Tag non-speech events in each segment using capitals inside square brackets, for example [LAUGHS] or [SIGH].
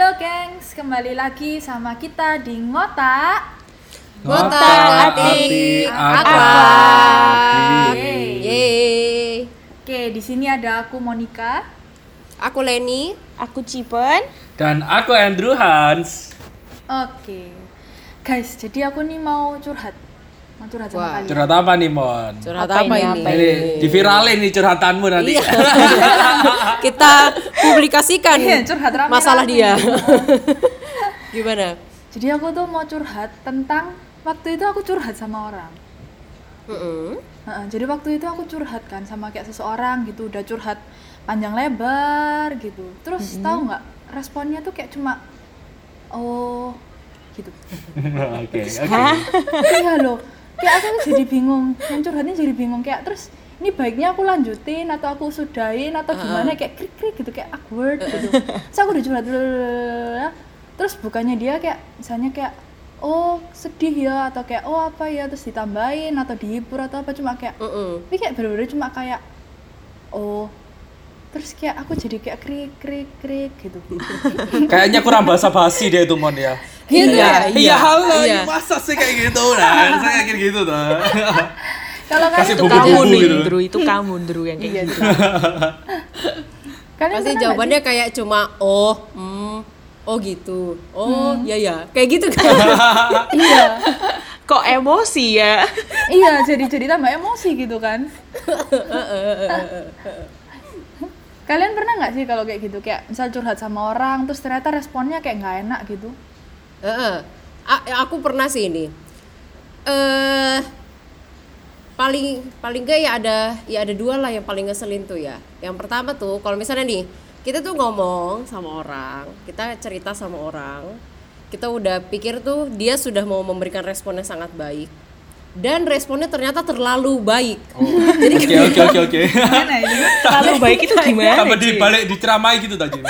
Halo gengs, kembali lagi sama kita di Ngotak Ngotak Ati Apa? Yeay. Yeay. Oke, di sini ada aku Monica. Aku Leni. Aku Cipen. Dan aku Andrew Hans. Oke, guys, jadi aku nih mau curhat, mau curhat sama Wah. kalian. Curhat apa nih, Mon? Curhat Apa apa, ini, ini? apa Ini diviralin nih curhatanmu nanti. Iya. [LAUGHS] Kita publikasikan Iya, curhat rame-rame. masalah dia. [LAUGHS] Gimana? Jadi aku tuh mau curhat tentang waktu itu aku curhat sama orang. Mm-mm. Heeh, jadi waktu itu aku curhat kan sama kayak seseorang gitu, udah curhat panjang lebar gitu. Terus tahu nggak responnya tuh kayak cuma oh gitu. [LAUGHS] Oke, oke. Iya loh kayak aku jadi bingung yang curhatnya jadi bingung. Kayak terus ini baiknya aku lanjutin atau aku sudahin atau gimana? Kayak krik krik gitu kayak awkward gitu. Terus aku udah curhat terus bukannya dia kayak misalnya kayak oh sedih ya atau kayak oh apa ya terus ditambahin atau dihibur atau apa cuma kayak Mm-mm. tapi kayak bener-bener cuma kayak oh terus kayak aku jadi kayak krik krik krik gitu [LAUGHS] Kayaknya kurang basa-basi dia itu, Mon ya. Gitu ya? Iya, halo, Iya. masa sih kayak gitu? Nah, saya kayak gitu tuh. [LAUGHS] kalau Kasih Itu kamu nih, gitu. Drew. Itu kamu, Drew, yang kayak iya gitu. [LAUGHS] kalian Pasti jawabannya kayak cuma oh, hmm, oh gitu. Oh, ya ya. Kayak gitu kan. sih? iya Kok emosi ya? iya jadi jadi tambah emosi gitu kan kalian pernah nggak sih kalau kayak gitu kayak misal curhat sama orang terus ternyata responnya kayak nggak enak gitu Heeh. A- aku pernah sih ini. Eh paling paling gak ya ada ya ada dua lah yang paling ngeselin tuh ya. Yang pertama tuh kalau misalnya nih kita tuh ngomong sama orang, kita cerita sama orang, kita udah pikir tuh dia sudah mau memberikan respon yang sangat baik. Dan responnya ternyata terlalu baik. [LAUGHS] Oke, oke, oke, oke. ini Terlalu baik itu gimana, Ci? dibalik diceramai gitu tadi.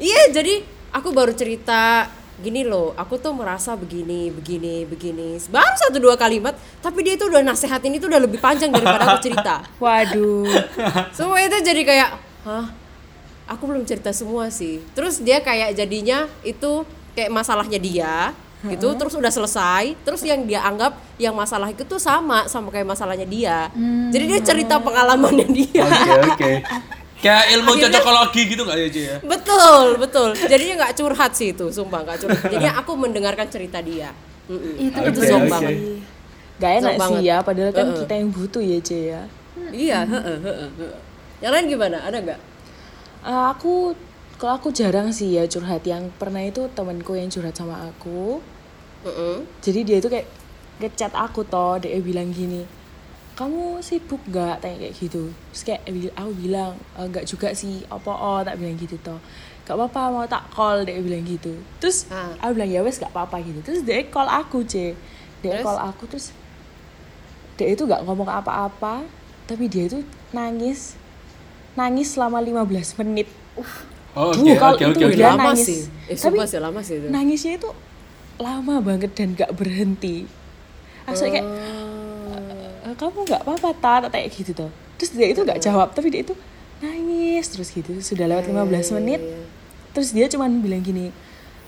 Iya, jadi aku baru cerita gini loh, aku tuh merasa begini, begini, begini. Baru satu dua kalimat, tapi dia itu udah nasehatin itu udah lebih panjang daripada aku cerita. [LAUGHS] Waduh. Semua itu jadi kayak, hah? Aku belum cerita semua sih. Terus dia kayak jadinya itu kayak masalahnya dia, gitu. Terus udah selesai. Terus yang dia anggap yang masalah itu tuh sama sama kayak masalahnya dia. Jadi dia cerita pengalamannya dia. Oke, oke. [LAUGHS] Kayak ilmu Akhirnya- cocokologi gitu nggak ya, ya? Betul, betul. Jadinya nggak curhat sih itu, sumpah nggak curhat. [LAUGHS] Jadinya aku mendengarkan cerita dia. Itu Oke, itu zonk zonk banget. sih. Gak enak banget. sih ya, padahal kan Heeh. kita yang butuh ya, C ya. Iya, heeh, heeh, heeh. Yang lain gimana? Ada nggak? Eh, aku kalau aku jarang sih ya curhat yang pernah itu temanku yang curhat sama aku Heeh. jadi dia itu kayak ngechat aku toh dia bilang gini kamu sibuk nggak tanya kayak gitu terus kayak aku bilang "Eh, nggak juga sih apa oh tak bilang gitu toh gak apa-apa mau tak call dia bilang gitu terus Ah. aku bilang ya wes gak apa-apa gitu terus dia call aku c dia Terus? call aku terus dia itu nggak ngomong apa-apa tapi dia itu nangis nangis selama 15 menit Oh, Duh, Oke, kalau oke, itu oke, dia lama nangis. sih. Eh, Tapi sih lama sih itu. nangisnya itu lama banget dan gak berhenti. Asal kayak "Eh, kamu nggak apa-apa ta tak kayak gitu tuh terus dia itu nggak jawab tapi dia itu nangis terus gitu. Sudah lewat 15 menit terus dia cuman bilang gini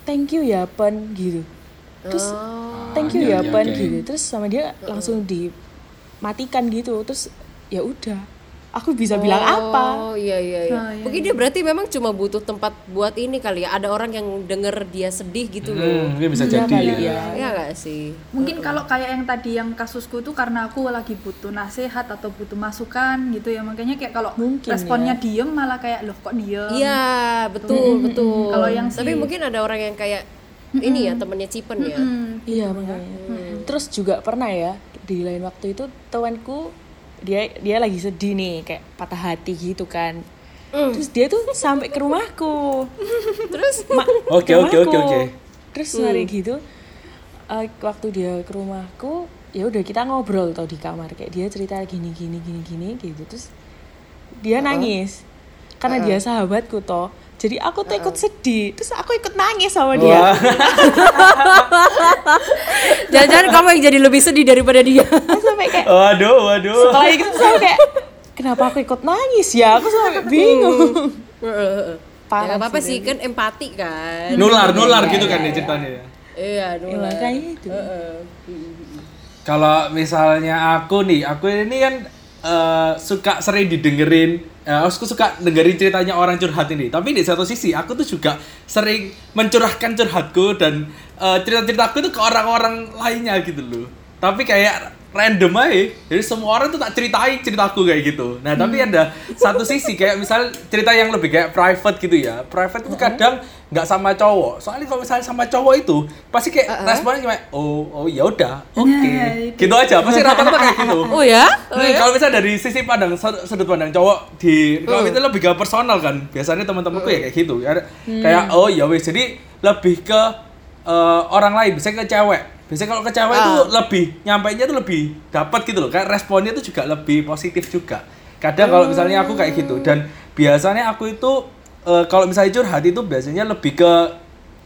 thank you ya pen gitu. Terus thank you iya, ya iya, pen gitu. Terus sama dia langsung dimatikan gitu. Terus ya udah aku bisa bilang apa Oh iya iya iya. Oh, iya, Mungkin dia berarti memang cuma butuh tempat buat ini kali ya. Ada orang yang denger dia sedih gitu loh. Hmm, ini bisa Iya jadi. kali ya. ya. Iya gak sih? mungkin kalau kayak yang tadi yang kasusku tuh karena aku lagi butuh nasihat atau butuh masukan gitu ya makanya kayak kalau Mungkin responnya diem malah kayak loh kok diem Iya, betul, betul. Kalau yang Tapi si- mungkin ada orang yang kayak ini ya temennya Cipen ya. Hmm, Iya makanya. Terus juga pernah ya di lain waktu itu temanku dia dia lagi sedih nih kayak patah hati gitu kan. Terus dia tuh sampai ke rumahku. [LAUGHS] Terus? Oke, ke oke, oke, rumahku. oke. Terus hari gitu eh, waktu dia ke rumahku ya udah kita ngobrol tau di kamar. Kayak dia cerita gini gini gini gini gitu. Terus dia nangis. Karena dia sahabatku toh jadi aku tuh ikut sedih terus aku ikut nangis sama dia [LAUGHS] jangan-jangan kamu yang jadi lebih sedih daripada dia. Sampai kayak waduh, waduh. setelah itu saya kayak kenapa aku ikut nangis ya aku sampai [LAUGHS] bingung Ya parah nggak apa-apa sih Ren. kan empati kan. Nular, nular Iya, gitu iya, kan ya iya. ceritanya ya. Iya, Ya, nular. makanya itu Heeh. Kalau misalnya aku nih, aku ini kan eh, suka sering didengerin, eh, aku suka dengerin ceritanya orang curhat ini. Tapi di satu sisi aku tuh juga sering mencurahkan curhatku dan eh, cerita-ceritaku itu ke orang-orang lainnya gitu loh. Tapi kayak random aja, jadi semua orang tuh tak ceritain ceritaku kayak gitu. Nah tapi ada satu sisi kayak misal cerita yang lebih kayak private gitu ya. Private itu kadang nggak sama cowok. Soalnya kalau misalnya sama cowok itu pasti kayak responnya cuma oh oh ya udah oke. Nah, itu. gitu aja. Pasti rata-rata kayak gitu. Oh ya? Oh Hmm, ya? kalau misalnya dari sisi pandang sud- sudut pandang cowok di kalau itu lebih ke personal kan. Biasanya teman-temanku ya kayak gitu. Kayak oh ya wes jadi lebih ke eh, orang lain biasanya ke cewek biasanya kalau ke cewek itu lebih nyampainya tuh lebih dapat gitu loh. Kayak responnya tuh juga lebih positif juga. Kadang kalau misalnya aku kayak gitu dan biasanya aku itu eh, kalau misalnya curhat itu biasanya lebih ke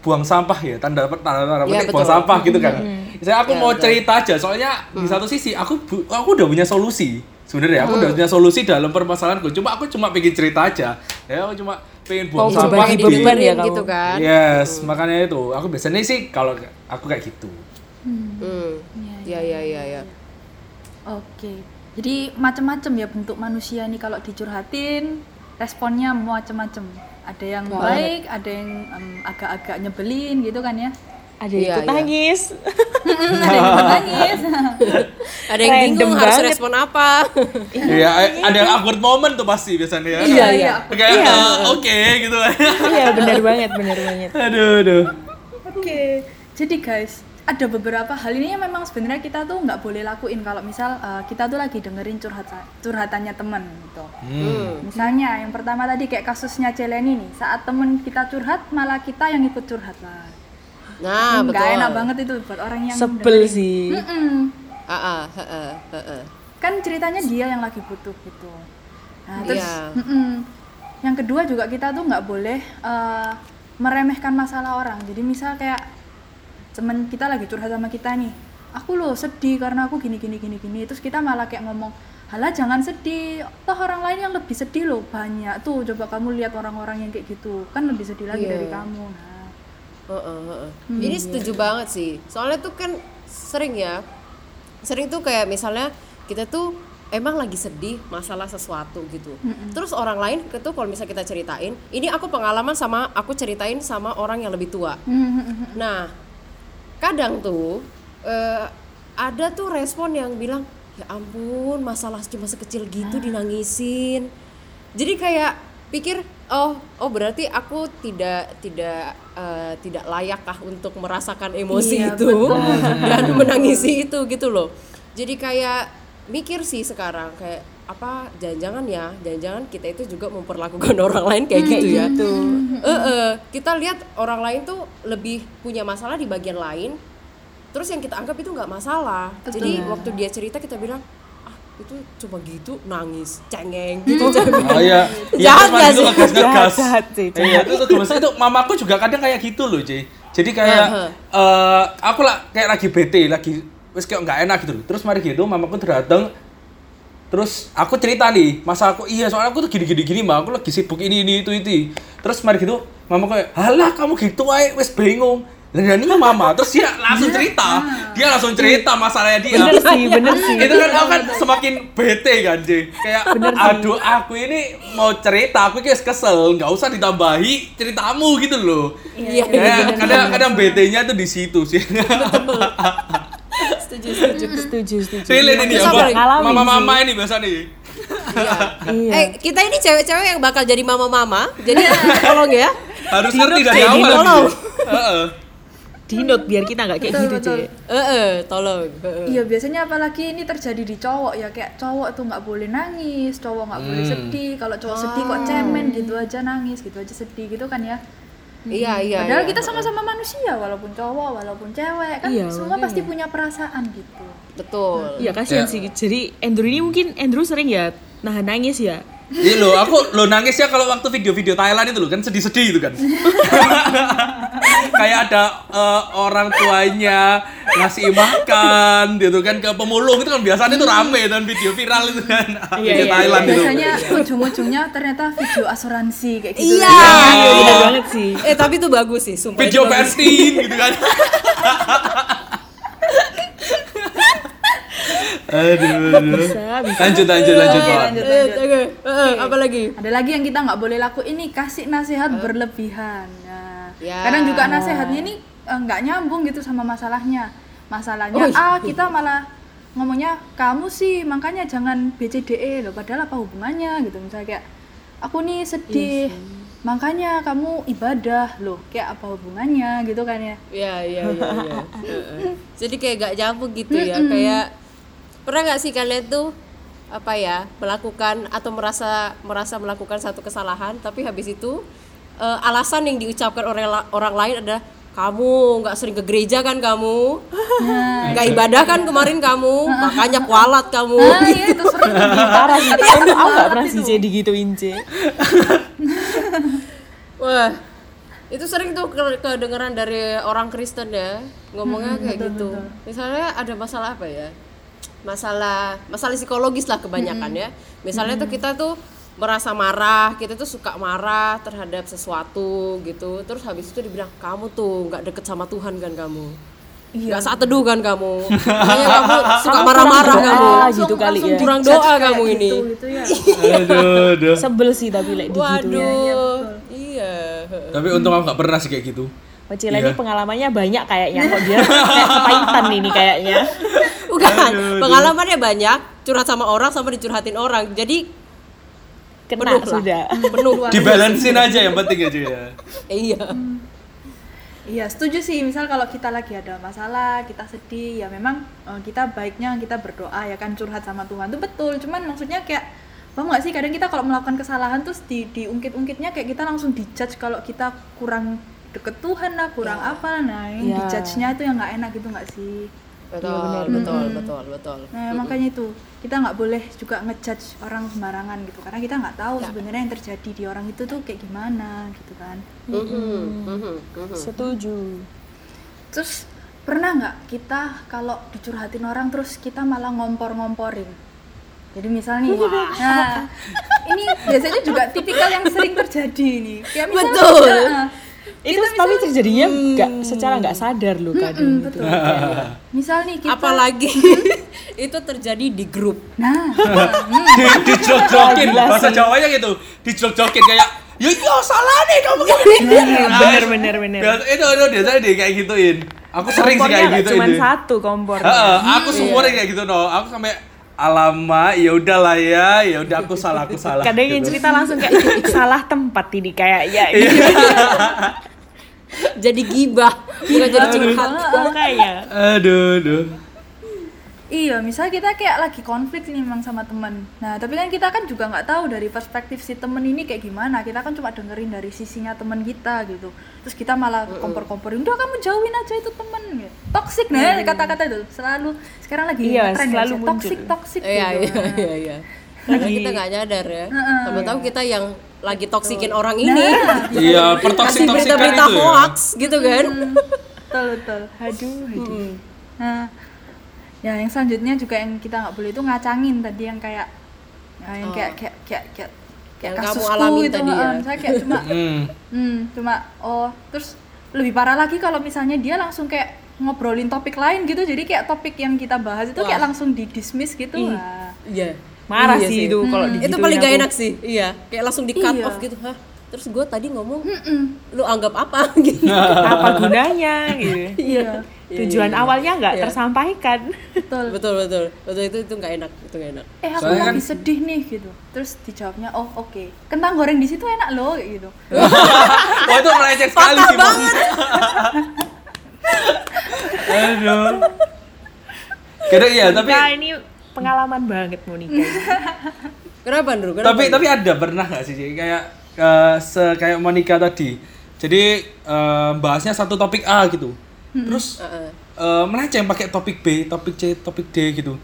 buang sampah ya tanda tanda tanda Iya, petik buang sampah gitu kan. Misalnya aku Iya, mau betul. cerita aja soalnya di satu sisi aku aku udah punya solusi sebenarnya. Aku udah punya solusi dalam permasalahanku. Cuma aku cuma pengen cerita aja. Ya aku cuma pengen buang sampah di beban ya kamu? gitu kan. yes makanya itu. Aku biasanya sih kalau aku kayak gitu Hmm. Ya ya ya ya. Oke. Jadi macam-macam ya bentuk manusia nih kalau dicurhatin responnya macam-macam. Ada yang baik, ada yang em, agak-agak nyebelin gitu kan ya. ada yang Iya, ikut iya. nangis ada yang ikut nangis. [LAUGHS] Ada yang bingung harus banget. respon apa. [LAUGHS] Iya, ada yang awkward moment tuh pasti biasanya ya. Iya, iya. Kayak eh, oke gitu. iya benar banget benar banget [LAUGHS] aduh, aduh. Oke. Jadi guys, ada beberapa hal ini yang memang sebenarnya kita tuh nggak boleh lakuin kalau misal eh, kita tuh lagi dengerin curhat curhatannya temen gitu. Hmm. Misalnya yang pertama tadi kayak kasusnya Celeni nih, saat temen kita curhat malah kita yang ikut curhat lah. Nah, nggak betul. enak banget itu buat orang yang sebel dengerin. sih Mm-mm. Ah, ah, heeh, heeh. kan ceritanya dia yang lagi butuh gitu nah terus Iya. mm-mm. yang kedua juga kita tuh nggak boleh eh, meremehkan masalah orang jadi misal kayak temen kita lagi curhat sama kita nih aku loh sedih karena aku gini gini gini gini terus kita malah kayak ngomong halah jangan sedih toh orang lain yang lebih sedih loh banyak tuh coba kamu lihat orang-orang yang kayak gitu kan lebih sedih lagi Iya. dari kamu nah Heeh, heeh. Ini setuju banget sih. Soalnya tuh kan sering ya. Sering tuh kayak misalnya kita tuh emang lagi sedih masalah sesuatu gitu. Terus orang lain tuh kalau misalnya kita ceritain, ini aku pengalaman sama aku ceritain sama orang yang lebih tua. Nah, kadang tuh eh, ada tuh respon yang bilang, "Ya ampun, masalah cuma sekecil gitu dinangisin." Jadi kayak pikir, "Oh, oh berarti aku tidak tidak eh, tidak layakkah untuk merasakan emosi Iya, itu dan [LAUGHS] menangisi itu gitu loh." Jadi kayak mikir sih sekarang kayak apa jangan-jangan ya, jangan-jangan kita itu juga memperlakukan [LAUGHS] orang lain kayak gitu ya. Eh, eh, kita lihat orang lain tuh lebih punya masalah di bagian lain terus yang kita anggap itu nggak masalah jadi waktu dia cerita kita bilang ah itu cuma gitu nangis cengeng gitu [LAUGHS] cengeng. Oh iya. Jahat pas itu sih? Jahat, jahat sih, Iya, itu tuh itu mamaku juga kadang kayak gitu loh, Ci. Jadi kayak Aha. eh aku lah kayak lagi bete, lagi wis kayak nggak enak gitu. Terus mari gitu mamaku datang Terus aku cerita nih, masa aku iya soalnya aku tuh gini gini gini mah aku lagi sibuk ini ini itu itu. Terus mari gitu, mama kayak, halah kamu gitu aja, wes bingung. Lah ini mama, terus dia langsung cerita, dia langsung cerita masalahnya dia. Bener sih bener sih. Itu kan aku kan semakin bete kan Ji. Kayak aduh aku ini mau cerita aku kayak kesel. Nggak usah ditambahi ceritamu gitu loh. Iya, kayak kadang kadang bete nya tuh di situ sih [LAUGHS] setuju setuju setuju setuju Pilih ini ya mama-mama ini biasa nih Iya. Iya. eh kita ini cewek-cewek yang bakal jadi mama-mama jadi [LAUGHS] tolong ya harus ngerti dari awal tolong. gitu. Heeh. di note biar kita nggak kayak Betul, gitu betul. cuy eh eh, tolong. Iya biasanya apalagi ini terjadi di cowok ya kayak cowok tuh nggak boleh nangis, cowok nggak boleh Hmm. sedih. Kalau cowok sedih kok cemen gitu aja nangis, gitu aja sedih gitu kan ya. Iya iya Padahal iya. kita sama-sama manusia walaupun cowok walaupun cewek kan Iya, semua makanya. pasti punya perasaan gitu. betul Iya kasihan Ya. sih. Jadi Andrew ini mungkin Andrew sering ya nahan nangis ya. Iya loh, aku lo nangis ya kalau waktu video-video Thailand itu loh kan sedih-sedih itu kan. [LAUGHS] kayak ada eh, orang tuanya ngasih makan gitu kan ke pemulung itu kan biasanya itu rame dan video viral itu kan Iya, video iya, Thailand itu biasanya ujung-ujungnya ternyata video asuransi kayak gitu Iya. Iya, bener banget sih. Eh tapi itu bagus sih, sumpah. video pensin gitu kan [LAUGHS] aduh, aduh. Bisa, bisa. lanjut lanjut lanjut Pak. lanjut, Eh, oke. Eh, apa lagi? ada lagi yang kita nggak boleh laku ini kasih nasihat berlebihan nah, Ya. kadang juga nasihatnya ini eh, nggak nyambung gitu sama masalahnya masalahnya Oh, iya. ah kita malah ngomongnya kamu sih makanya jangan BCDE loh padahal apa hubungannya gitu misalnya kayak aku nih sedih makanya kamu ibadah loh kayak apa hubungannya gitu kan ya Iya, iya, iya, iya. [LAUGHS] Heeh. Jadi kayak gak nyambung gitu ya, kayak pernah nggak sih kalian tuh apa ya melakukan atau merasa merasa melakukan satu kesalahan, tapi habis itu eh, alasan yang diucapkan orang orang lain adalah kamu nggak sering ke gereja kan kamu, nggak ibadah kan kemarin kamu, makanya kualat kamu. nah iya itu sering [LAUGHS] Parah sih. Aku aku nggak pernah sih C digituin C. Wah, itu sering tuh ke- kedengeran dari orang Kristen ya ngomongnya kayak gitu. Misalnya ada masalah apa ya? Masalah masalah psikologis lah kebanyakan ya. Misalnya tuh kita tuh merasa marah, kita tuh suka marah terhadap sesuatu gitu. Terus habis itu dibilang kamu tuh nggak deket sama Tuhan kan kamu. Nggak saat teduh kan kamu. [LAUGHS] Makanya kamu suka Kamu marah-marah kurang kamu. doa gitu kali ya. Kurang doa kamu gitu, ini. gitu ya [LAUGHS] aduh aduh Sebel sih tapi like. Waduh. Iya. tapi untung aku nggak pernah sih kayak gitu Ocila Iya. ini pengalamannya banyak kayaknya [LAUGHS] kok dia kayak kepahitan ini kayaknya. Bukan, pengalamannya banyak, curhat sama orang sama dicurhatin orang. Jadi Kena Penuh lah. sudah. [LAUGHS] penuh. dibalansin aja yang penting aja ya iya. Iya setuju sih misal kalau kita lagi ada masalah kita sedih ya memang eh, kita baiknya kita berdoa ya kan curhat sama Tuhan itu betul cuman maksudnya kayak paham nggak sih kadang kita kalau melakukan kesalahan terus di diungkit-ungkitnya kayak kita langsung dijudge kalau kita kurang deket Tuhan lah kurang apa nah yang Ya. dijudge-nya itu yang nggak enak gitu nggak sih Betul, betul, betul, betul. nah makanya itu kita nggak boleh juga ngejudge orang sembarangan gitu karena kita nggak tahu sebenarnya yang terjadi di orang itu tuh kayak gimana gitu kan Mhm, mhm, mhm. Setuju. Terus pernah nggak kita kalau dicurhatin orang terus kita malah ngompor-ngomporin? Jadi misal nih, nah ini biasanya juga tipikal yang sering terjadi nih. Kayak misal, Betul. Heeh. Itu tapi terjadinya nggak secara nggak sadar loh kadang Hmm, gitu. betul. [LAUGHS] misal nih kita, Apalagi [LAUGHS] itu terjadi di grup. nah, di dijlok-jlokin Gila bahasa. Jawanya gitu dijlok-jlokin kayak ya iya salah nih kamu kayak gini Bener bener bener. Biasa- itu itu biasanya dia kayak gituin aku sering sih Kompornya kayak gitu cuma ini satu kompornya. Heeh, aku semuanya kayak gitu no aku sampai alama ya udahlah ya ya udah aku salah aku salah Kadang yang gitu. cerita langsung kayak "Ih, salah tempat ini kayaknya. Iya. Gitu. Jadi gibah, bukan jadi curhat. Makanya. aduh aduh iya, misal kita kayak lagi konflik nih memang sama teman. Nah, tapi kan kita kan juga nggak tahu dari perspektif si temen ini kayak gimana. Kita kan cuma dengerin dari sisinya teman kita gitu. Terus kita malah kompor-komporin, udah kamu jauhin aja itu temen. Gitu. Toxic nah kata-kata itu selalu sekarang lagi Iya, ngetren ya, selalu muncul. toxic toxic Iya, gitu. iya, iya, iya. [LAUGHS] Karena kita nggak nyadar ya. Sama tahu kita yang lagi toksikin orang ini. iya [LAUGHS] pertoksik toksikan berita-berita itu ya hoax gitu kan. betul betul. Aduh, aduh. Nah, ya yang selanjutnya juga yang kita nggak boleh itu ngacangin tadi yang kayak ya, yang kayak kayak kayak kayak, kayak Yang kamu kasusku alamin gitu, tadi ya. Saya kayak cuma [LAUGHS] hmm. hmm, cuma oh terus lebih parah lagi kalau misalnya dia langsung kayak ngobrolin topik lain gitu jadi kayak topik yang kita bahas itu kayak Wah. langsung di dismiss gitu Ih. Wah. Iya. Marah Iya sih itu kalau itu paling gak enak sih iya kayak langsung di cut Iya. off gitu hah terus gue tadi ngomong lu anggap apa [LAUGHS] gitu [LAUGHS] Apa gunanya gitu. iya Tujuan awalnya nggak Iya. tersampaikan. betul [LAUGHS] betul betul betul itu itu nggak enak itu nggak enak eh aku Soalnya lagi kan- sedih nih gitu terus dijawabnya oh oke kentang goreng di situ enak loh kayak gitu [LAUGHS] Wah itu melecet sekali sih Bang. [LAUGHS] Aduh. Kira iya tapi Nah, ini pengalaman banget Monica. kenapa Andrew kenapa tapi tapi ada pernah nggak sih kayak eh, se kayak Monica tadi. Jadi eh, bahasnya satu topik A gitu. Terus Heeh. eh, melenceng pakai topik B, topik C, topik D gitu.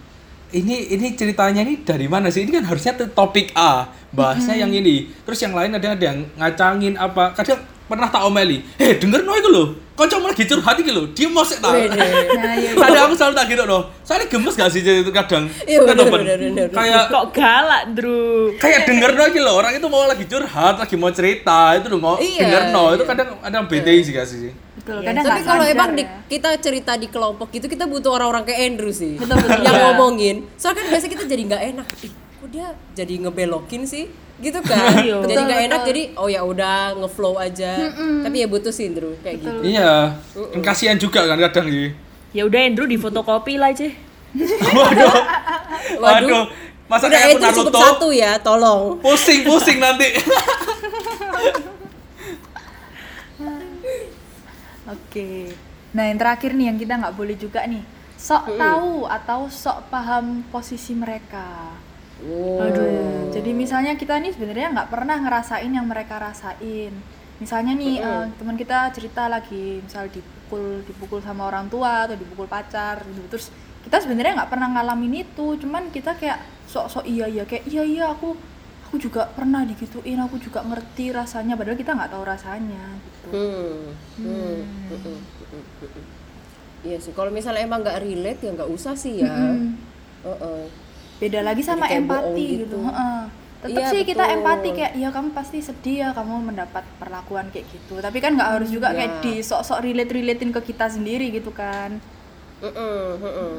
Ini ini ceritanya ini dari mana sih? Ini kan harusnya topik A, bahasnya yang ini. Terus yang lain ada ada yang ngacangin apa. Kadang pernah tak omeli eh denger no iku lho kancamu lagi curhat iki lho dia mau sik Wede. nah iya kadang aku selalu tak gitu loh soalnya gemes gak sih jadi itu kadang Iya, bener, bener, bener. kayak kok galak Drew kayak denger no iki lho orang itu mau lagi curhat lagi mau cerita itu lho mau Iya, denger no iya. itu kadang ada bete sih gak sih betul kadang Tapi kalau emang di, ya. kita cerita di kelompok gitu kita butuh orang-orang kayak Andrew sih. Betul, betul. yang Iya. ngomongin. Soalnya kan biasa kita jadi nggak enak. Ih, kok dia jadi ngebelokin sih? Gitu kan. [LAUGHS] Iya. jadi Betul, nggak enak betul. jadi oh ya udah ngeflow aja. Tapi ya butuh sih Andrew kayak gitu. iya kan kasihan juga kan kadang sih ya udah Andrew di fotokopi lah aja [LAUGHS] waduh waduh masa Udah kayak aku Naruto satu ya, tolong. pusing pusing nanti [LAUGHS] Oke. Nah, yang terakhir nih yang kita nggak boleh juga nih. Sok tahu atau sok paham posisi mereka. Oh. Aduh. Jadi misalnya kita nih sebenarnya nggak pernah ngerasain yang mereka rasain. Misalnya nih eh, teman kita cerita lagi, misal dipukul dipukul sama orang tua atau dipukul pacar, gitu. terus kita sebenarnya nggak pernah ngalamin itu, cuman kita kayak sok-sok iya iya kayak iya iya aku aku juga pernah digituin, aku juga ngerti rasanya, padahal kita nggak tahu rasanya gitu. Hmm. Hmm. Hmm. Hmm. Hmm. Hmm. Iya sih, kalau misalnya emang nggak relate ya nggak usah sih ya. Mm-mm. Heeh. beda lagi Jadi sama kayak empati gitu, gitu. Heeh. tetap Iya, sih kita betul. empati kayak ya kamu pasti sedih ya kamu mendapat perlakuan kayak gitu tapi kan nggak harus juga kayak Iya. di sok-sok relate relatein ke kita sendiri gitu kan Heeh, heeh.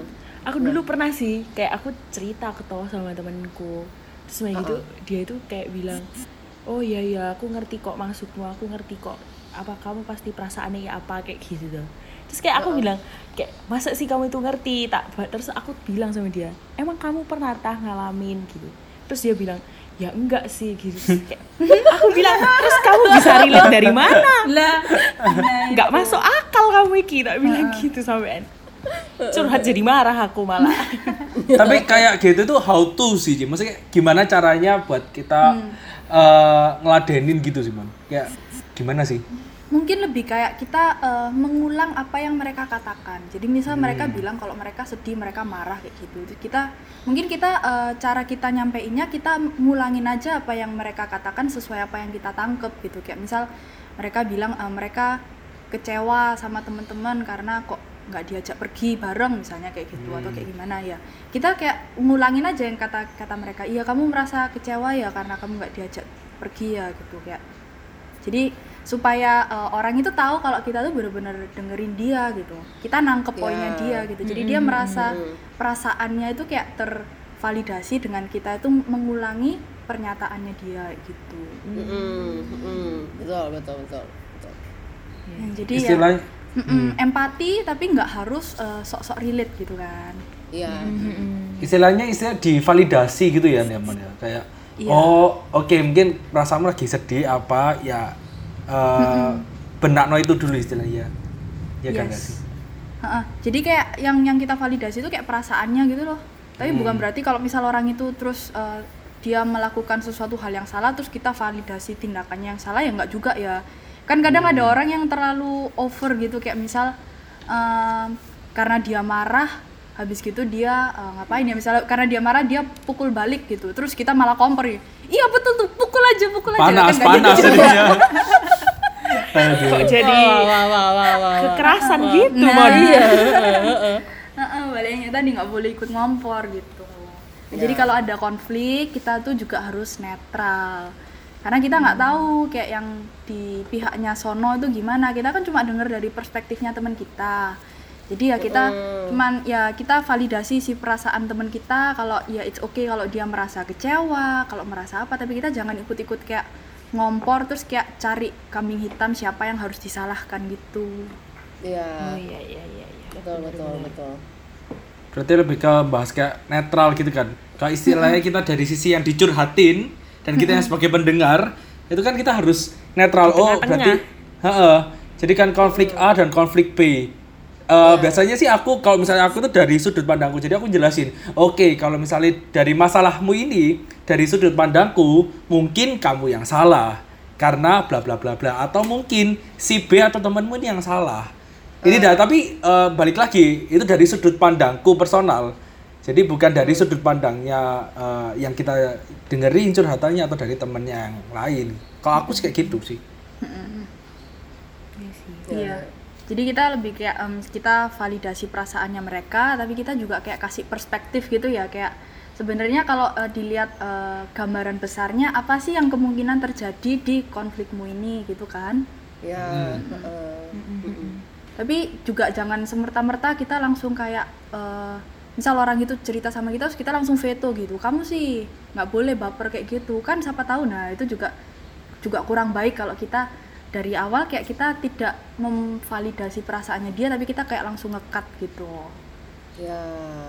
aku dulu pernah sih kayak aku cerita ketawa sama temanku terus kayak gitu dia itu kayak bilang oh iya iya aku ngerti kok maksudmu aku ngerti kok apa kamu pasti perasaannya ya apa kayak gitu tuh. Terus kayak aku bilang kayak masa sih kamu itu ngerti? Tak terus aku bilang sama dia emang kamu pernah tah ngalamin? Gitu. Terus dia bilang ya enggak sih gitu. Kayak, [LAUGHS] aku bilang terus kamu bisa relate dari mana? Lah nggak masuk akal kamu iki tak bilang gitu sampean curhat jadi marah aku malah. [LAUGHS] Tapi kayak gitu tuh how to sih Ji. maksudnya gimana caranya buat kita eh, ngeladenin gitu sih man kayak gimana sih? Mungkin lebih kayak kita eh, mengulang apa yang mereka katakan. Jadi misal mereka bilang kalau mereka sedih mereka marah kayak gitu. Jadi kita mungkin kita eh, cara kita nyampeinnya kita ngulangin aja apa yang mereka katakan sesuai apa yang kita tangkep gitu. Kayak misal mereka bilang eh, mereka kecewa sama teman-teman karena kok nggak diajak pergi bareng misalnya kayak gitu atau kayak gimana ya kita kayak ngulangin aja yang kata kata mereka iya kamu merasa kecewa ya karena kamu nggak diajak pergi ya gitu kayak jadi supaya uh, orang itu tahu kalau kita tuh bener-bener dengerin dia gitu kita nangkep Ya. poinnya dia gitu jadi dia merasa perasaannya itu kayak tervalidasi dengan kita itu mengulangi pernyataannya dia gitu Heeh, heeh. Betul, betul, betul. betul. Nah, jadi ya mm-mm, empati tapi nggak harus uh, sok-sok relate gitu kan Iya. istilahnya istilah divalidasi gitu ya nyaman ya kayak Iya. oh oke mungkin perasaanmu lagi sedih apa ya eh benak no itu dulu istilahnya ya kan Yes. nggak sih Ha-ha. Jadi kayak yang yang kita validasi itu kayak perasaannya gitu loh. Tapi bukan berarti kalau misal orang itu terus eh, dia melakukan sesuatu hal yang salah terus kita validasi tindakannya yang salah ya nggak juga ya. Kan kadang ada orang yang terlalu over gitu kayak misal em, karena dia marah habis gitu dia eh, ngapain ya misalnya karena dia marah dia pukul balik gitu terus kita malah kompor ya iya betul tuh pukul aja pukul aja panas Kan nggak panas gitu jadinya Aduh. kok jadi Wah, wah, wah, wah. kekerasan gitu Nah, iya. Heeh, baliknya tadi nggak boleh ikut ngompor gitu. Nah, Jadi kalau ada konflik kita tuh juga harus netral. Karena kita nggak tahu kayak yang di pihaknya sono itu gimana. Kita kan cuma dengar dari perspektifnya teman kita. Jadi ya kita cuman ya kita validasi si perasaan teman kita kalau ya it's okay kalau dia merasa kecewa, kalau merasa apa tapi kita jangan ikut-ikut kayak ngompor terus kayak cari kambing hitam siapa yang harus disalahkan gitu. Iya. oh iya iya iya iya. Betul, betul, betul. berarti lebih ke bahas kayak netral gitu kan kalau istilahnya kita dari sisi yang dicurhatin dan kita yang sebagai pendengar itu kan kita harus netral. Oh berarti heeh. jadi kan konflik A dan konflik B. Eh, biasanya sih aku kalau misalnya aku tuh dari sudut pandangku jadi aku jelasin oke kalau misalnya dari masalahmu ini dari sudut pandangku mungkin kamu yang salah karena bla bla bla bla. Atau mungkin si B atau temenmu ini yang salah. Ini dah tapi eh, balik lagi itu dari sudut pandangku personal jadi bukan dari sudut pandangnya eh, yang kita dengerin curhatannya atau dari temennya yang lain kalau aku sih kayak gitu sih Iya. Jadi kita lebih kayak em, kita validasi perasaannya mereka, tapi kita juga kayak kasih perspektif gitu ya, kayak sebenarnya kalau eh, dilihat eh, gambaran besarnya apa sih yang kemungkinan terjadi di konflikmu ini gitu kan? Ya. heeh. Tapi juga jangan semerta-merta kita langsung kayak eh, misal orang itu cerita sama kita terus kita langsung veto gitu. Kamu sih nggak boleh baper kayak gitu kan? Siapa tahu nah itu juga juga kurang baik kalau kita dari awal kayak kita tidak memvalidasi perasaannya dia tapi kita kayak langsung ngekat gitu. Ya.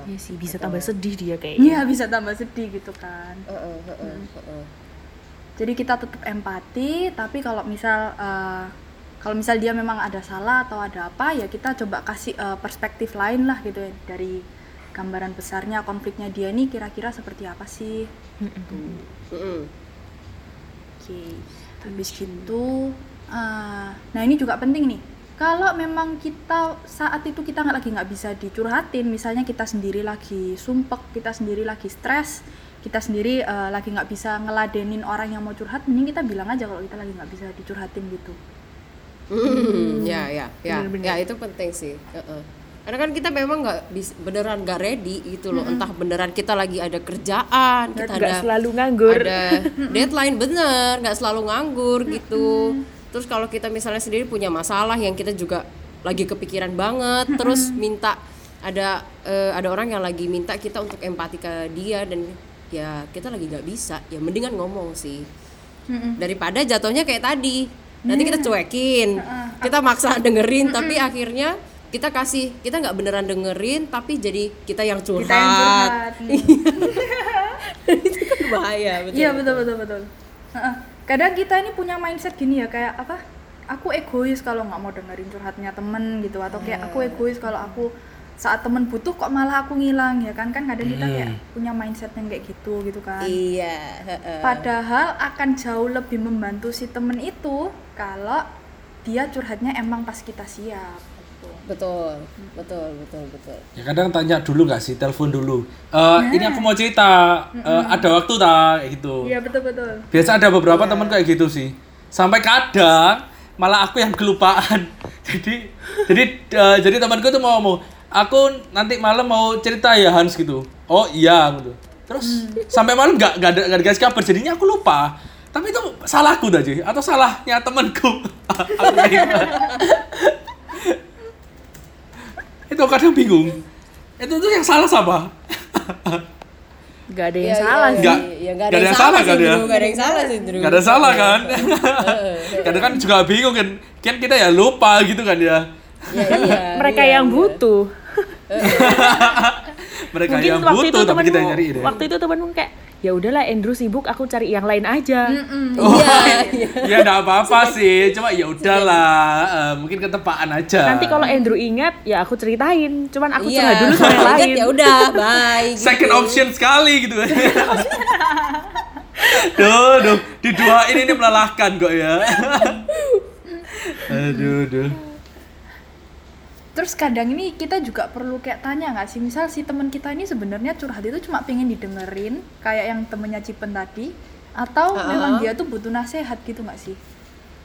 Iya sih bisa tambah sedih dia Iya kayaknya. bisa tambah sedih gitu kan. Heeh, heeh, heeh. Jadi kita tetap empati tapi kalau misal eh, kalau misal dia memang ada salah atau ada apa ya kita coba kasih eh, perspektif lain lah gitu ya dari gambaran besarnya konfliknya dia ini kira-kira seperti apa sih? Mm-mm. oke habis gitu eh, nah ini juga penting nih. Kalau memang kita saat itu kita nggak lagi nggak bisa dicurhatin misalnya kita sendiri lagi sumpek kita sendiri lagi stres kita sendiri eh, lagi nggak bisa ngeladenin orang yang mau curhat mending kita bilang aja kalau kita lagi nggak bisa dicurhatin gitu. Hmm, ya ya ya. Ya itu penting sih. Heeh. Karena kan kita memang nggak beneran nggak ready gitu loh. Entah beneran kita lagi ada kerjaan kita Nggak ada selalu nganggur. ada [LAUGHS] deadline bener nggak selalu nganggur gitu. Terus kalau kita misalnya sendiri punya masalah yang kita juga lagi kepikiran banget terus minta ada eh, ada orang yang lagi minta kita untuk empati ke dia dan ya kita lagi nggak bisa ya mendingan ngomong sih. Daripada jatuhnya kayak tadi. Nanti kita cuekin kita maksa dengerin tapi akhirnya kita kasih kita nggak beneran dengerin tapi jadi kita yang curhat, kita yang curhat. [LAUGHS] Itu kan bahaya betul. Iya betul betul betul. Kadang kita ini punya mindset gini ya kayak apa? Aku egois kalau nggak mau dengerin curhatnya temen gitu atau kayak aku egois kalau aku saat temen butuh kok malah aku ngilang ya kan? Kan kadang kita kayak punya mindset yang kayak gitu gitu kan. Iya. Padahal akan jauh lebih membantu si temen itu kalau dia curhatnya emang pas kita siap. Gitu. betul betul betul betul Ya kadang tanya dulu nggak sih, telepon dulu. Eh ini aku mau cerita, eh, ada waktu tak kayak gitu. Iya betul betul. Biasa ada beberapa teman kayak gitu sih. Sampai kadang malah aku yang kelupaan. [LAUGHS] jadi jadi eh, jadi temanku tuh mau ngomong, aku nanti malam mau cerita ya Hans gitu. Oh iya gitu. Terus sampai malam nggak nggak ada nggak dikasih kabar, jadinya aku lupa. Tapi itu salahku tadi atau salahnya temanku. [LAUGHS] [LAUGHS] Itu kadang bingung. Itu tuh yang salah siapa? Nggak ada yang Ya, salah ya, sih. Nggak- ya, nggak nggak ada yang salah kan ya? Nggak ada yang salah sih Drew. Gak ada salah kan? [LAUGHS] Kadang kan juga bingung kan. Kan kita ya lupa gitu kan ya. Ya, iya, Mereka iya, yang iya. butuh. [LAUGHS] Mereka Mungkin yang waktu itu butuh tapi kita nyari deh. waktu itu temenmu kayak ya udahlah Andrew sibuk, aku cari yang lain aja. Oh, Iya, [LAUGHS] iya. ya enggak apa-apa sih. Cuma ya udahlah, eh, mungkin ketepaan aja. Nanti kalau Andrew ingat, ya aku ceritain. Cuman aku Iya. curhat dulu sama yang lain. Ya udah, bye. second gitu. option sekali gitu [LAUGHS] duh, duh, diduain ini melelahkan kok ya. [LAUGHS] aduh, duh. Terus kadang ini kita juga perlu kayak tanya nggak sih, misal si teman kita ini sebenarnya curhat itu cuma pengen didengerin, kayak yang temennya Cipen tadi, atau Ah, memang dia tuh butuh nasihat gitu nggak sih?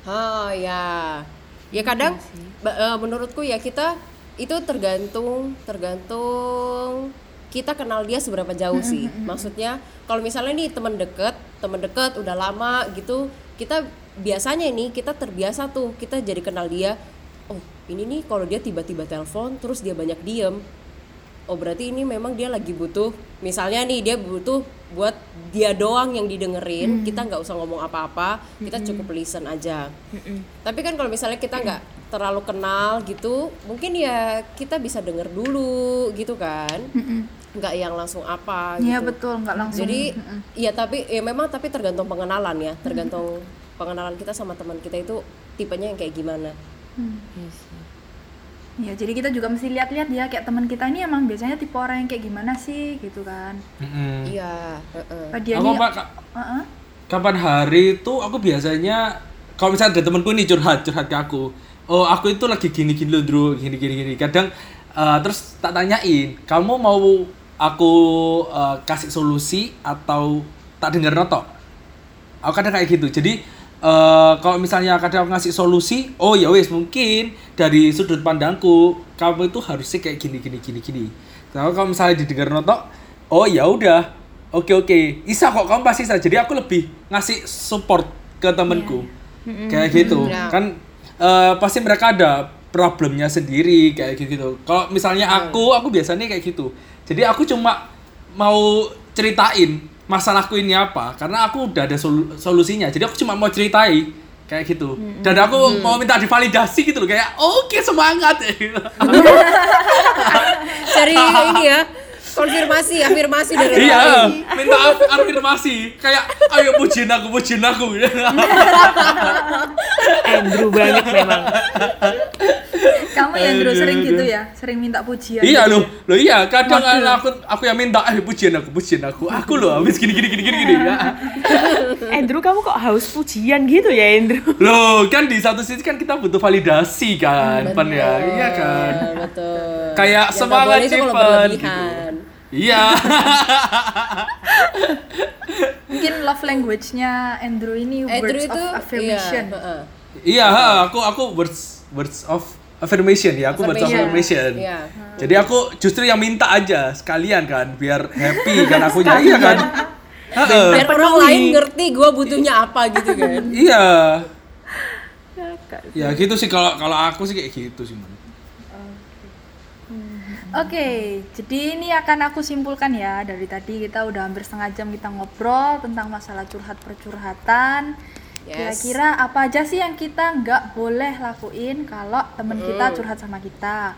Oh ya, ya kadang eh, menurutku ya kita itu tergantung tergantung kita kenal dia seberapa jauh sih. Maksudnya kalau misalnya nih teman deket, teman deket udah lama gitu, kita biasanya ini kita terbiasa tuh kita jadi kenal dia. Ini nih kalau dia tiba-tiba telepon terus dia banyak diem, oh berarti ini memang dia lagi butuh misalnya nih dia butuh buat dia doang yang didengerin. Kita nggak usah ngomong apa-apa kita cukup listen aja. Tapi kan kalau misalnya kita nggak terlalu kenal gitu mungkin ya kita bisa denger dulu gitu kan. Nggak yang langsung apa Iya gitu. betul, nggak langsung. jadi ya tapi ya memang tapi tergantung pengenalan ya. Tergantung pengenalan kita sama teman kita itu tipenya yang kayak gimana Ya, jadi kita juga mesti lihat-lihat ya kayak teman kita ini emang biasanya tipe orang yang kayak gimana sih gitu kan. Iya heeh. Dia Aku ini Pak, ka- Heeh. kapan hari itu aku biasanya kalau misalnya ada temanku nih curhat curhat ke aku. Oh aku itu lagi gini gini loh Drew gini gini kadang eh, terus tak tanyain kamu mau aku eh, kasih solusi atau tak dengar noto aku kadang kayak gitu. Jadi eh kalau misalnya kadang aku ngasih solusi, oh ya wes mungkin dari sudut pandangku kamu itu harusnya kayak gini gini gini gini. Nah, kalau misalnya didengar notok, oh ya udah, oke oke, isa kok kamu pasti bisa. Jadi aku lebih ngasih support ke temenku, kayak gitu. Ya. Kan eh, pasti mereka ada problemnya sendiri kayak gitu. Kalau misalnya aku, aku biasanya kayak gitu. Jadi aku cuma mau ceritain masalahku ini apa? Karena aku udah ada sol- solusinya. Jadi aku cuma mau ceritain kayak gitu. Dan aku mau minta divalidasi gitu loh kayak oke semangat. [LAUGHS] Cari ini ya, konfirmasi, afirmasi dari iya lain. minta af- afirmasi. Kayak ayo pujiin aku pujiin aku. [LAUGHS] Andrew banget memang. Kamu yang dulu sering gitu ya, sering minta pujian. iya gitu loh ya? loh iya kadang kan aku aku yang minta eh pujiin aku pujiin aku aku loh habis gini gini gini gini gini ya. [LAUGHS] Andrew kamu kok haus pujian gitu ya Andrew? loh kan di satu sisi kan kita butuh validasi kan Pan ya iya kan Betul. Kayak nggak semangat Cipan, berlebihan. iya [LAUGHS] Mungkin love language-nya Andrew ini Andrew words itu of affirmation. Iya, heeh. Iya, ha, aku aku words words of affirmation ya, aku of Affirmation. Iya. Jadi aku justru yang minta aja sekalian kan, biar happy kan [LAUGHS] akunya, iya kan? Heeh. Biar orang lain ngerti gue butuhnya apa gitu kan. [LAUGHS] Iya. Ya gitu sih kalau kalau aku sih kayak gitu sih, Man. Oke, jadi ini akan aku simpulkan ya dari tadi kita udah hampir setengah jam kita ngobrol tentang masalah curhat percurhatan. Yes. Kira-kira apa aja sih yang kita nggak boleh lakuin kalau temen kita curhat sama kita?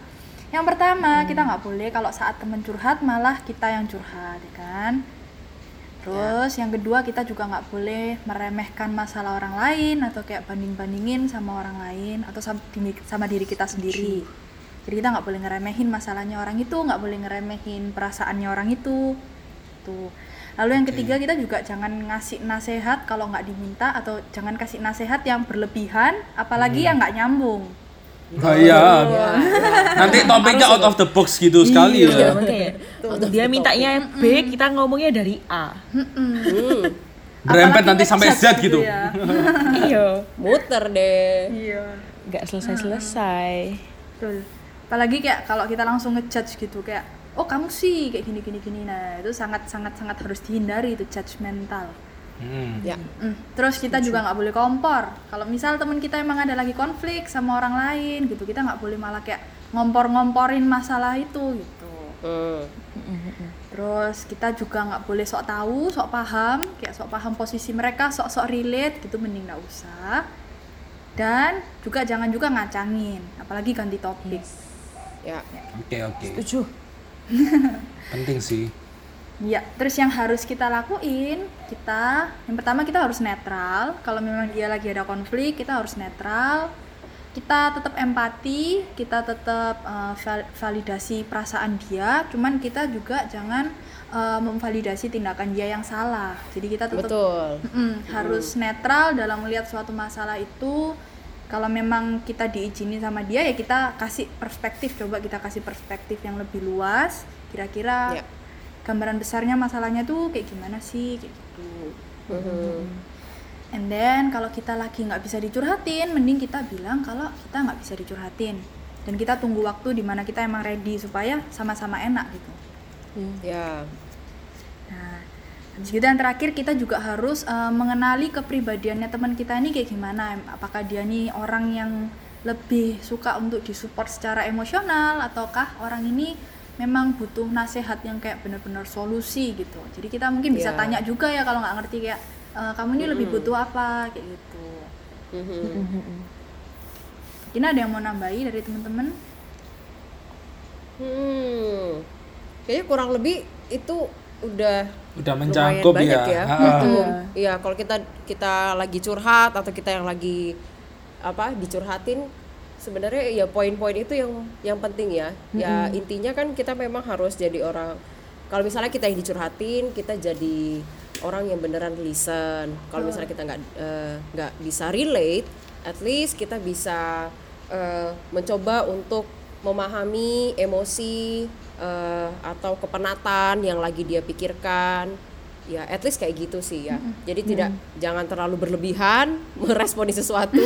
Yang pertama kita nggak boleh kalau saat temen curhat malah kita yang curhat, ya kan? Terus yang kedua kita juga nggak boleh meremehkan masalah orang lain atau kayak banding-bandingin sama orang lain atau sama, diri- sama diri kita sendiri. Jadi kita nggak boleh ngeremehin masalahnya orang itu, nggak boleh ngeremehin perasaannya orang itu. Tuh. Lalu yang ketiga kita juga jangan ngasih nasehat kalau nggak diminta atau jangan kasih nasehat yang berlebihan, apalagi yang nggak nyambung. Oh iya. Nanti topiknya out of the box gitu sekali ya. Oke. Dia mintanya B, kita ngomongnya dari A. Berempet Apalagi nanti sampai Z gitu. ya. [LAUGHS] Iya. Muter deh. Iya. Nggak selesai-selesai. Betul. Apalagi kayak kalau kita langsung ngejudge gitu kayak oh kamu sih kayak gini gini gini nah itu sangat sangat sangat harus dihindari itu judgmental. Hmm. Ya. Mm. Terus kita juga nggak boleh kompor. Kalau misal teman kita emang ada lagi konflik sama orang lain gitu, kita nggak boleh malah kayak ngompor-ngomporin masalah itu gitu. Hmm. Terus kita juga nggak boleh sok tahu, sok paham, kayak sok paham posisi mereka, sok-sok relate gitu mending nggak usah. Dan juga jangan juga ngacangin, apalagi ganti topik. Ya. Oke oke. Setuju. [LAUGHS] Penting sih. Ya, terus yang harus kita lakuin, kita yang pertama kita harus netral. Kalau memang dia lagi ada konflik, kita harus netral. Kita tetap empati, kita tetap uh, val- validasi perasaan dia. Cuman kita juga jangan uh, memvalidasi tindakan dia yang salah. Jadi kita tetap Betul. Mm-mm, harus netral dalam melihat suatu masalah itu. Kalau memang kita diizini sama dia ya kita kasih perspektif, coba kita kasih perspektif yang lebih luas. Kira-kira Ya. gambaran besarnya masalahnya tuh kayak gimana sih kayak gitu. Mhm. And then kalau kita lagi nggak bisa dicurhatin, mending kita bilang kalau kita nggak bisa dicurhatin. Dan kita tunggu waktu di mana kita emang ready supaya sama-sama enak gitu. Ya. Nah, habis gitu yang terakhir kita juga harus eh, mengenali kepribadiannya teman kita ini kayak gimana. Apakah dia nih orang yang lebih suka untuk disupport secara emosional ataukah orang ini memang butuh nasihat yang kayak benar-benar solusi gitu. Jadi kita mungkin bisa Ya. tanya juga ya kalau nggak ngerti kayak "Eh, kamu ini lebih butuh apa kayak gitu. Mhm. Mungkin ada yang mau nambahi dari teman-teman? Hmm. Kayaknya kurang lebih itu udah Udah mencakup banyak ya. ya. Iya, kalau kita kita lagi curhat atau kita yang lagi apa dicurhatin sebenarnya ya poin-poin itu yang yang penting ya. Ya intinya kan kita memang harus jadi orang kalau misalnya kita yang dicurhatin, kita jadi orang yang beneran listen. Kalau misalnya kita nggak eh, nggak bisa relate, at least kita bisa eh, mencoba untuk memahami emosi eh, atau kepenatan yang lagi dia pikirkan. Ya at least kayak gitu sih ya. Jadi tidak jangan terlalu berlebihan [LAUGHS] meresponi sesuatu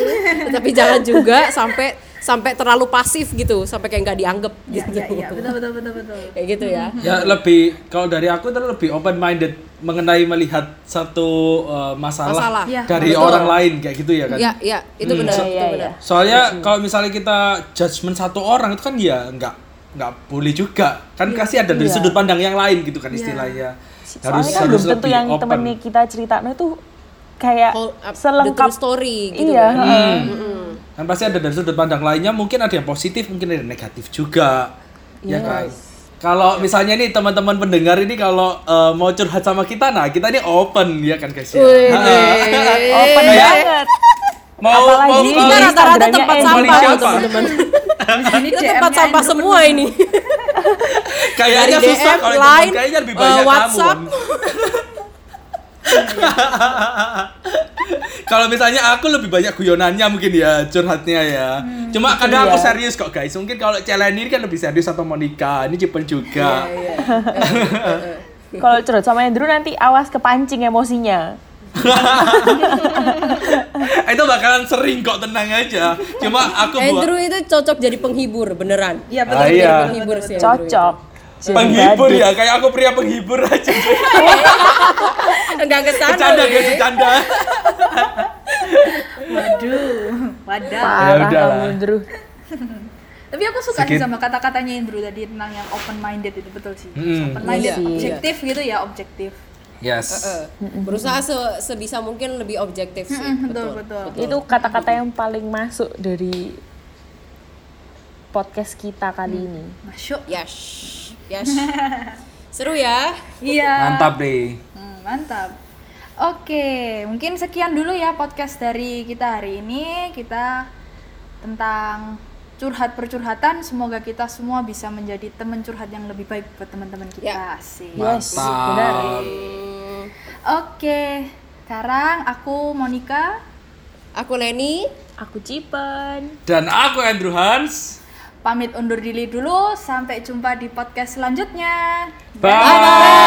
tapi jangan juga sampai sampai terlalu pasif gitu sampai kayak nggak dianggap Iya, gitu. iya, iya, betul betul betul betul. kayak gitu ya. Ya lebih kalau dari aku itu lebih open minded mengenai melihat satu uh, masalah, Masalah. Iya, dari betul. orang lain kayak gitu ya kan. ya ya itu Hmm, benar so- itu Iya, benar. Soalnya kalau misalnya kita judgement satu orang itu kan ya nggak nggak boleh juga. Kan kasih ada dari Iya. sudut pandang yang lain gitu kan istilahnya. Harus Soalnya kan harus belum tentu lebih yang open. temennya kita ceritain itu kayak Whole- the selengkap true story gitu iya kan. heeh. Kan pasti ada dari sudut pandang lainnya mungkin ada yang positif, mungkin ada yang negatif juga. Ya kan? Kalau misalnya nih teman-teman pendengar ini kalau eh, mau curhat sama kita, nah kita ini open ya kan guys ya. Open Kayak- banget Mau Apalagi mau kita rata-rata tempat sampah teman-teman Ini tempat sampah semua ini [LAUGHS] kayaknya Dari susah DM, kalau line, kayaknya lebih banyak WhatsApp. kamu. [LAUGHS] Kalau misalnya aku lebih banyak guyonannya mungkin ya curhatnya ya. Hmm. Cuma kadang aku Iya. serius kok guys. Mungkin kalau Celeni ini kan lebih serius atau Monica. Ini Cipen juga. Iya, [LAUGHS] kalau curhat sama Andrew nanti awas kepancing emosinya [LAUGHS] itu bakalan sering kok tenang aja. Cuma aku buat Andrew itu cocok jadi penghibur beneran Iya betul. Ah, iya. betul, penghibur betul, sih. Andrew cocok Jadi penghibur ya. Kayak aku pria penghibur aja. [LAUGHS] enggak ke sana Bercanda guys, bercanda. Waduh, wadah. Ya parah kamu Andrew Tapi aku suka sih Sedikit. sama kata-katanya Indro tadi tentang yang open minded itu betul sih. Hmm. Open minded, Iya sih. objektif gitu ya, objektif. Yes. Berusaha se- sebisa mungkin lebih objektif sih Mm, betul, betul. itu kata-kata yang paling masuk dari podcast kita kali ini Masuk. yes yes [LAUGHS] seru ya Iya. Mantap deh. Hmm, mantap. Oke, mungkin sekian dulu ya podcast dari kita hari ini. Kita tentang curhat percurhatan. Semoga kita semua bisa menjadi teman curhat yang lebih baik buat teman-teman kita. Ya. Asik. Mantap. Oke, sekarang aku Monica aku Leni aku Cipen Dan aku Andrew Hans. pamit undur diri dulu. Sampai jumpa di podcast selanjutnya. Bye.